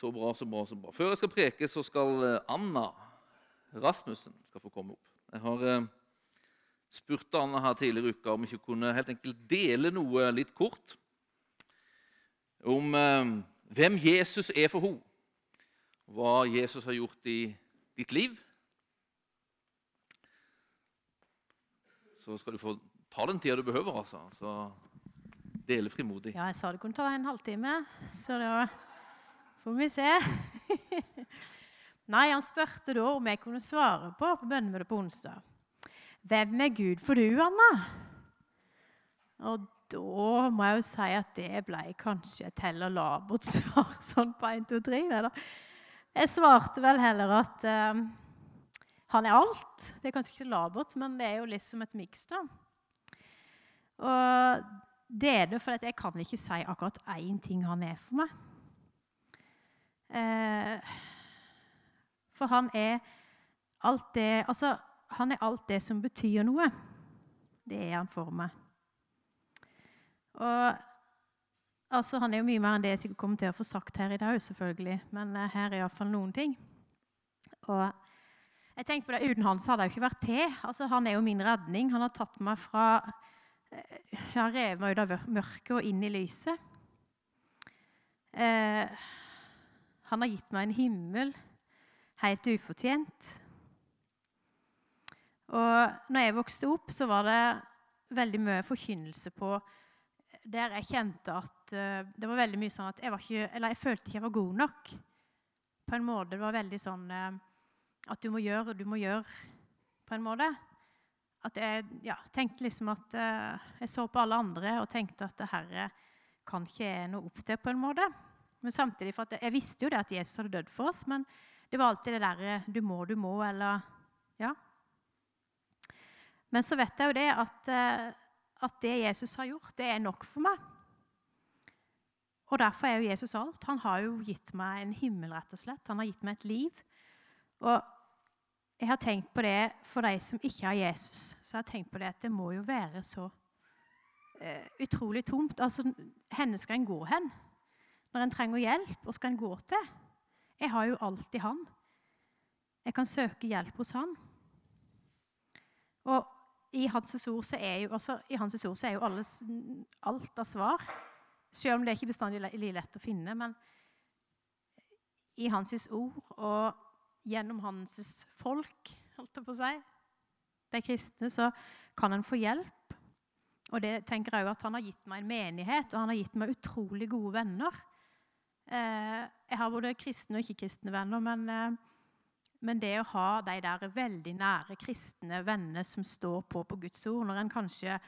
Så bra, så bra, så bra. Før jeg skal preke, så skal eh, Anna Rasmussen skal få komme opp. Jeg har eh, spurt Anna her tidligere i uka om ikke kunne helt enkelt dele noe litt kort om eh, hvem Jesus er for henne. Hva Jesus har gjort i ditt liv. Så skal du få ta den tida du behøver, altså. Så dele frimodig. Ja, jeg sa det kunne ta en halvtime, så da får vi se. Nei, han spurte da om jeg kunne svare på på bønnemøtet på onsdag. Hvem er Gud for du, Anna? Og da må jeg jo si at det ble kanskje et heller labert svar sånn på 1, 2, 3. Nei. Jeg svarte vel heller at eh, han er alt. Det er kanskje ikke labert, men det er jo liksom et miks, da. Og det er det fordi jeg kan ikke si akkurat én ting han er for meg. Eh, for han er alt det Altså, han er alt det som betyr noe. Det er han for meg. Og altså, Han er jo mye mer enn det jeg sikkert kommer til å få sagt her i dag, selvfølgelig. Men uh, her er iallfall noen ting. Og jeg tenkte på det, Uten han så hadde jeg jo ikke vært til. Altså, Han er jo min redning. Han har tatt meg fra Jeg har revet meg ut av mørket og inn i lyset. Uh, han har gitt meg en himmel helt ufortjent. Og når jeg vokste opp, så var det veldig mye forkynnelse på der jeg kjente at uh, det var veldig mye sånn at jeg ikke jeg følte ikke jeg var god nok. På en måte. Det var veldig sånn uh, at du må gjøre, du må gjøre, på en måte. At jeg ja, tenkte liksom at uh, Jeg så på alle andre og tenkte at det herre kan ikke jeg nå opp til, på en måte. Men samtidig, for jeg visste jo det at Jesus hadde dødd for oss, men det var alltid det derre du må, du må, eller Ja. Men så vet jeg jo det at, eh, at det Jesus har gjort, det er nok for meg. Og derfor er jo Jesus alt. Han har jo gitt meg en himmel, rett og slett. Han har gitt meg et liv. Og jeg har tenkt på det for de som ikke har Jesus. Så jeg har tenkt på det at det må jo være så uh, utrolig tomt. Altså, Henne skal en gå hen når en trenger hjelp. Og skal en gå til? Jeg har jo alltid han. Jeg kan søke hjelp hos han. Og i hans ord så er jo, altså, hans ord så er jo alles, alt av svar. Selv om det ikke bestandig er lett å finne. Men i hans ord og gjennom hans folk, holdt jeg på å si, de kristne, så kan en få hjelp. Og det tenker jeg også at Han har gitt meg en menighet, og han har gitt meg utrolig gode venner. Eh, jeg har både kristne og ikke-kristne venner, men, eh, men, det å ha de der veldig nære kristne vennene som står på på Guds ord, når en kanskje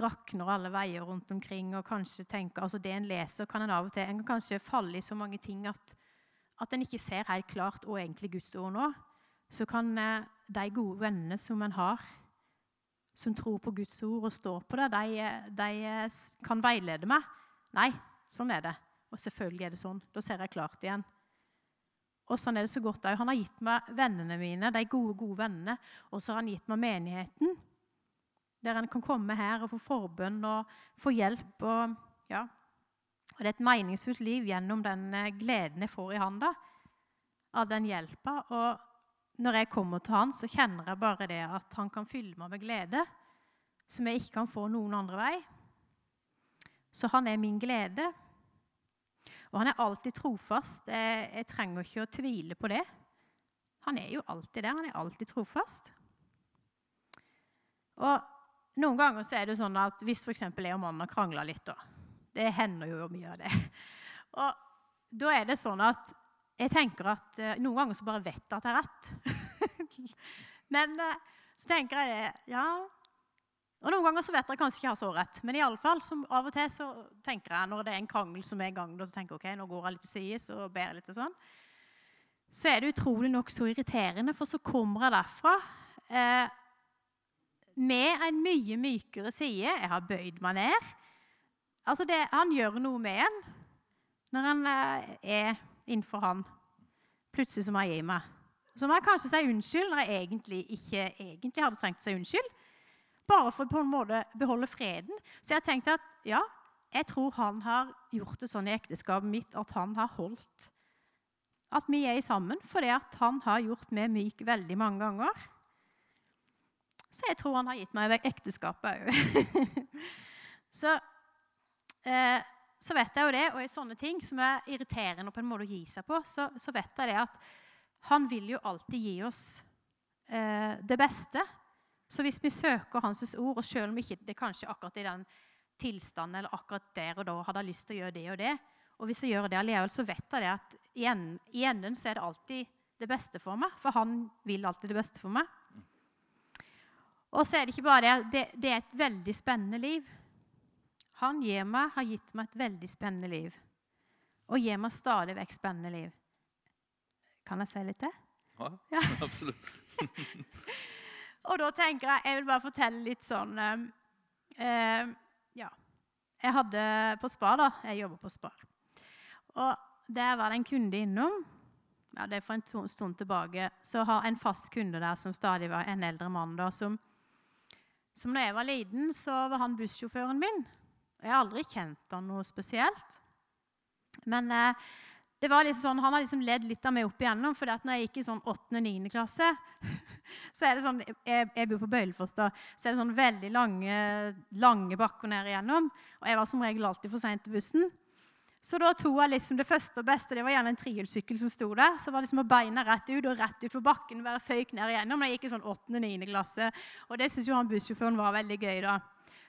rakner alle veier rundt omkring og kanskje tenker, altså Det en leser, kan en av og til en kan kanskje falle i så mange ting at, at en ikke ser helt klart hva egentlig Guds ord nå. Så kan eh, de gode vennene som en har, som tror på Guds ord og står på det, de, de kan veilede meg. Nei, sånn er det. Og selvfølgelig er det sånn. Da ser jeg klart igjen. Og sånn er det så godt òg. Han har gitt meg vennene mine, de gode, gode vennene. Og så har han gitt meg menigheten, der en kan komme her og få forbønn og få hjelp. Og, ja. og det er et meningsfullt liv gjennom den eh, gleden jeg får i han da, av den hjelpa. Og når jeg kommer til han, så kjenner jeg bare det at han kan fylle meg med glede som jeg ikke kan få noen andre vei. Så han er min glede. Og han er alltid trofast. Jeg, jeg trenger ikke å tvile på det. Han er jo alltid der. Han er alltid trofast. Og noen ganger så er det sånn at hvis f.eks. jeg og mannen har krangla litt, da Det hender jo mye av det. Og da er det sånn at jeg tenker at uh, Noen ganger så bare vet jeg at jeg har rett. Men uh, så tenker jeg Ja, Noen ganger så vet dere kanskje ikke har så rett, men i alle fall, som av og til så tenker jeg når det er en krangel som er i gang, så tenker jeg ok, nå går jeg litt til sides og ber litt og sånn, så er det utrolig nok så irriterende, for så kommer jeg derfra eh, med en mye mykere side. Jeg har bøyd meg ned. Altså det, Han gjør noe med en når han eh, er innenfor han. Plutselig så må jeg gi meg. Så må jeg kanskje si unnskyld når jeg egentlig ikke egentlig hadde trengt å si unnskyld. Bare for på en måte beholde freden. Så jeg tenkte at ja, jeg tror han har gjort det sånn i ekteskapet mitt at han har holdt at vi er sammen, fordi at han har gjort meg myk veldig mange ganger. Så jeg tror han har gitt meg ekteskapet òg. så, eh, så vet jeg jo det, og i sånne ting som er irriterende på en måte å gi seg på, så, så vet jeg det at han vil jo alltid gi oss eh, det beste. Så hvis vi søker Hans ord, og selv om ikke det kanskje akkurat i den tilstanden eller akkurat der og da hadde jeg lyst til å gjøre det og det, og hvis jeg gjør det allikevel, så vet jeg det at i enden så er det alltid det beste for meg. For han vil alltid det beste for meg. Og så er det ikke bare det. Det, det er et veldig spennende liv. Han gir meg, har gitt meg et veldig spennende liv. Og gir meg stadig vekk spennende liv. Kan jeg si litt til? Ja, ja. absolutt. og da tenker jeg Jeg vil bare fortelle litt sånn eh, Ja. Jeg hadde på Spar, da. Jeg jobber på Spar. Og der var det en kunde innom. Ja, det er for en stund tilbake. Så har en fast kunde der som stadig var en eldre mann. da, som, som da jeg var liten, så var han bussjåføren min. Jeg har aldri kjent han noe spesielt. Men eh, det var liksom sånn, han har liksom ledd litt av meg opp igjennom. For når jeg gikk i sånn 8.-9. klasse, så er det sånn, jeg, jeg bor på Bøylefoss, da, så er det sånn veldig lange, lange bakker ned igjennom. Og jeg var som regel alltid for seint til bussen. Så da tok jeg liksom det første og beste. Det var gjerne en trihjulssykkel som sto der. Så var liksom beina rett ut og rett ut på bakken. Bare føyk ned igjennom. Da jeg gikk i sånn 8.-9. klasse. Og det syns jo han bussjåføren var veldig gøy. da.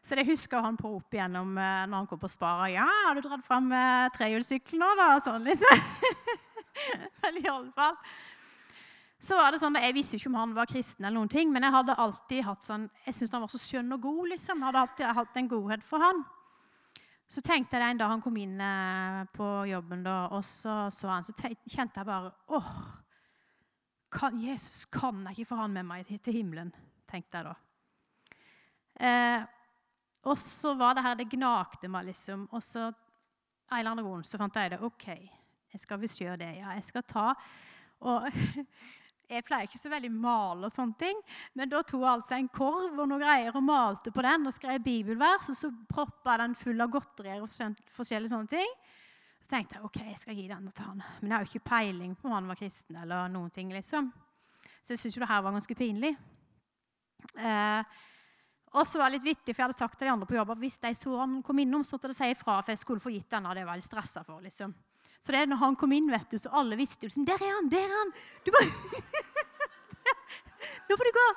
Så det husker han på opp igjennom eh, når han kom på Spara. 'Ja, har du dratt fram eh, trehjulssykkelen nå, da?' Sånn liksom. Vel, i alle fall. Så var det sånn, Jeg visste ikke om han var kristen, eller noen ting, men jeg hadde alltid hatt sånn, jeg syntes han var så skjønn og god. liksom. Jeg hadde alltid hatt en godhet for han. Så tenkte jeg det en dag han kom inn eh, på jobben, da, og så så han, så kjente jeg bare åh, kan, Jesus, kan jeg ikke få han med meg til himmelen? tenkte jeg da. Eh, og så var det her det gnagde meg, liksom. Og så en eller annen grunn så fant jeg det. OK, jeg skal visst gjøre det. Ja, jeg skal ta og Jeg pleier ikke så veldig male og sånne ting, men da tok jeg altså en korv og noen greier og malte på den og skrev bibelvers, og så proppa den full av godterier og forskjellige sånne ting. Så tenkte jeg ok, jeg skal gi den til han. Men jeg har jo ikke peiling på om han var kristen. eller noen ting, liksom. Så jeg syntes jo det her var ganske pinlig. Eh, og så var det litt vittig, for jeg hadde sagt til de andre på jobb at hvis de så han kom innom, så måtte de si ifra, for jeg skulle få gitt denne. det var jeg litt stressa for, liksom. Så det er når han kom inn, vet du, så alle visste jo liksom, 'Der er han! Der er han!' Du bare Nå får du gå!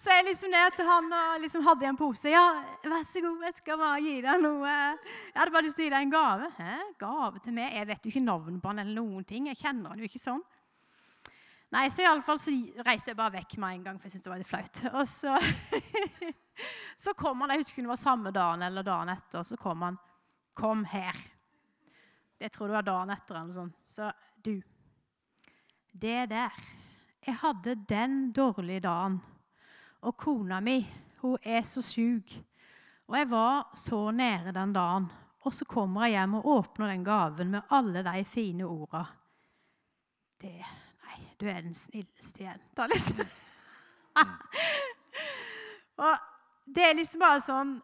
Så jeg liksom ned til han og liksom hadde en pose. 'Ja, vær så god, jeg skal bare gi deg noe.' Jeg hadde bare lyst til å gi deg en gave. Hæ? Gave til meg? Jeg vet jo ikke navnet på han eller noen ting. Jeg kjenner han jo ikke sånn. Nei, så iallfall så reiser jeg bare vekk med en gang, for jeg syntes det var litt flaut. Og så, så kom han, jeg husker det var samme dagen eller dagen etter, så kom han. 'Kom her.' Jeg tror det var dagen etter. eller noe sånt. Så du Det der Jeg hadde den dårlige dagen. Og kona mi, hun er så sjuk. Og jeg var så nede den dagen. Og så kommer jeg hjem og åpner den gaven med alle de fine orda. Det du er den snilleste jenta, liksom. og det er liksom bare sånn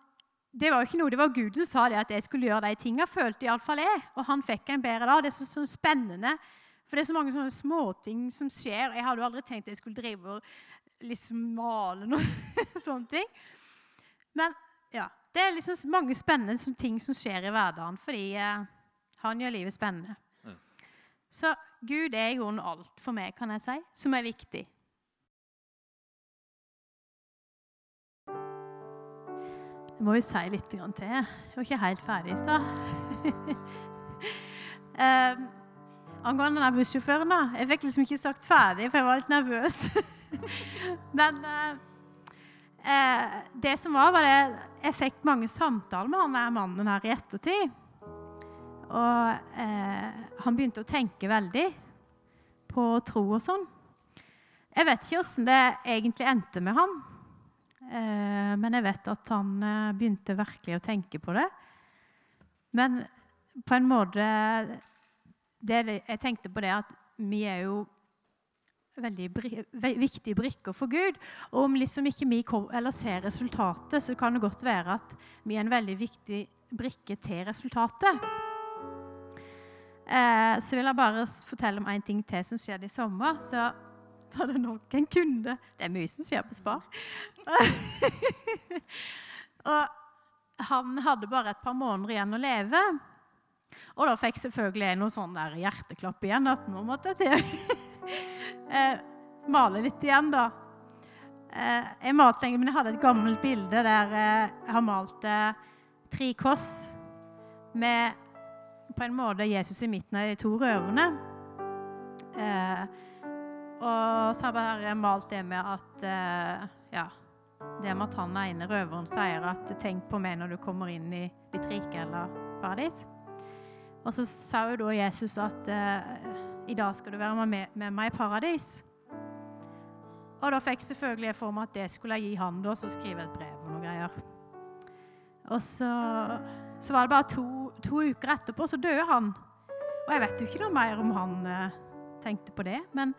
det var jo ikke noe, det var Gud som sa det at jeg skulle gjøre de tinga, følte iallfall jeg. Og han fikk en bedre dag. Det er så, så, spennende. For det er så mange sånne småting som skjer. Jeg hadde jo aldri tenkt jeg skulle drive og liksom male noe sånne ting. Men ja, det er liksom mange spennende ting som skjer i hverdagen fordi eh, han gjør livet spennende. Ja. Så Gud er i grunnen alt for meg, kan jeg si, som er viktig. Jeg må jo si litt til. Jeg var ikke helt ferdig i stad. um, angående den bussjåføren da. Jeg fikk liksom ikke sagt ferdig, for jeg var litt nervøs. Men uh, uh, det som var, var det Jeg fikk mange samtaler med han der mannen her i ettertid. Og eh, han begynte å tenke veldig på tro og sånn. Jeg vet ikke åssen det egentlig endte med han. Eh, men jeg vet at han eh, begynte virkelig å tenke på det. Men på en måte det, Jeg tenkte på det at vi er jo veldig bri, viktige brikker for Gud. Og om liksom ikke vi kom, ser resultatet, så kan det godt være at vi er en veldig viktig brikke til resultatet. Eh, så vil jeg bare fortelle om en ting til som skjedde i sommer. Så var det nok en kunde Det er mye som skjer på Spar. og han hadde bare et par måneder igjen å leve. Og da fikk selvfølgelig jeg noe sånn der hjerteklapp igjen. At nå måtte jeg til eh, male litt igjen, da. Eh, jeg malte men jeg hadde et gammelt bilde der eh, jeg har malt tre kors med på en måte Jesus i midten av de to røverne. Eh, og så har jeg bare malt det med at eh, Ja, det med at han ene røveren sier at 'tenk på meg når du kommer inn i ditt rike eller paradis'. Og så sa jo da Jesus at eh, 'i dag skal du være med, med meg i paradis'. Og da fikk selvfølgelig jeg for meg at det skulle jeg gi han da, så skrive et brev og noe greier. Og så, så var det bare to, to, uker etterpå, så døde han. Og jeg vet jo ikke noe mer om han eh, tenkte på det. Men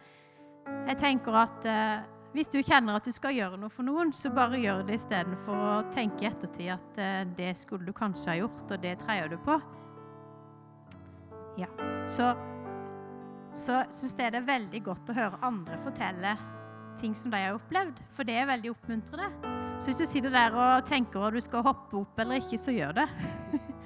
jeg tenker at eh, hvis du kjenner at du skal gjøre noe for noen, så bare gjør det istedenfor å tenke i ettertid at eh, det skulle du kanskje ha gjort, og det treier du på. Ja, Så, så syns jeg det er veldig godt å høre andre fortelle ting som de har opplevd, for det er veldig oppmuntrende. Så hvis du sitter der og tenker at du skal hoppe opp eller ikke, så gjør det.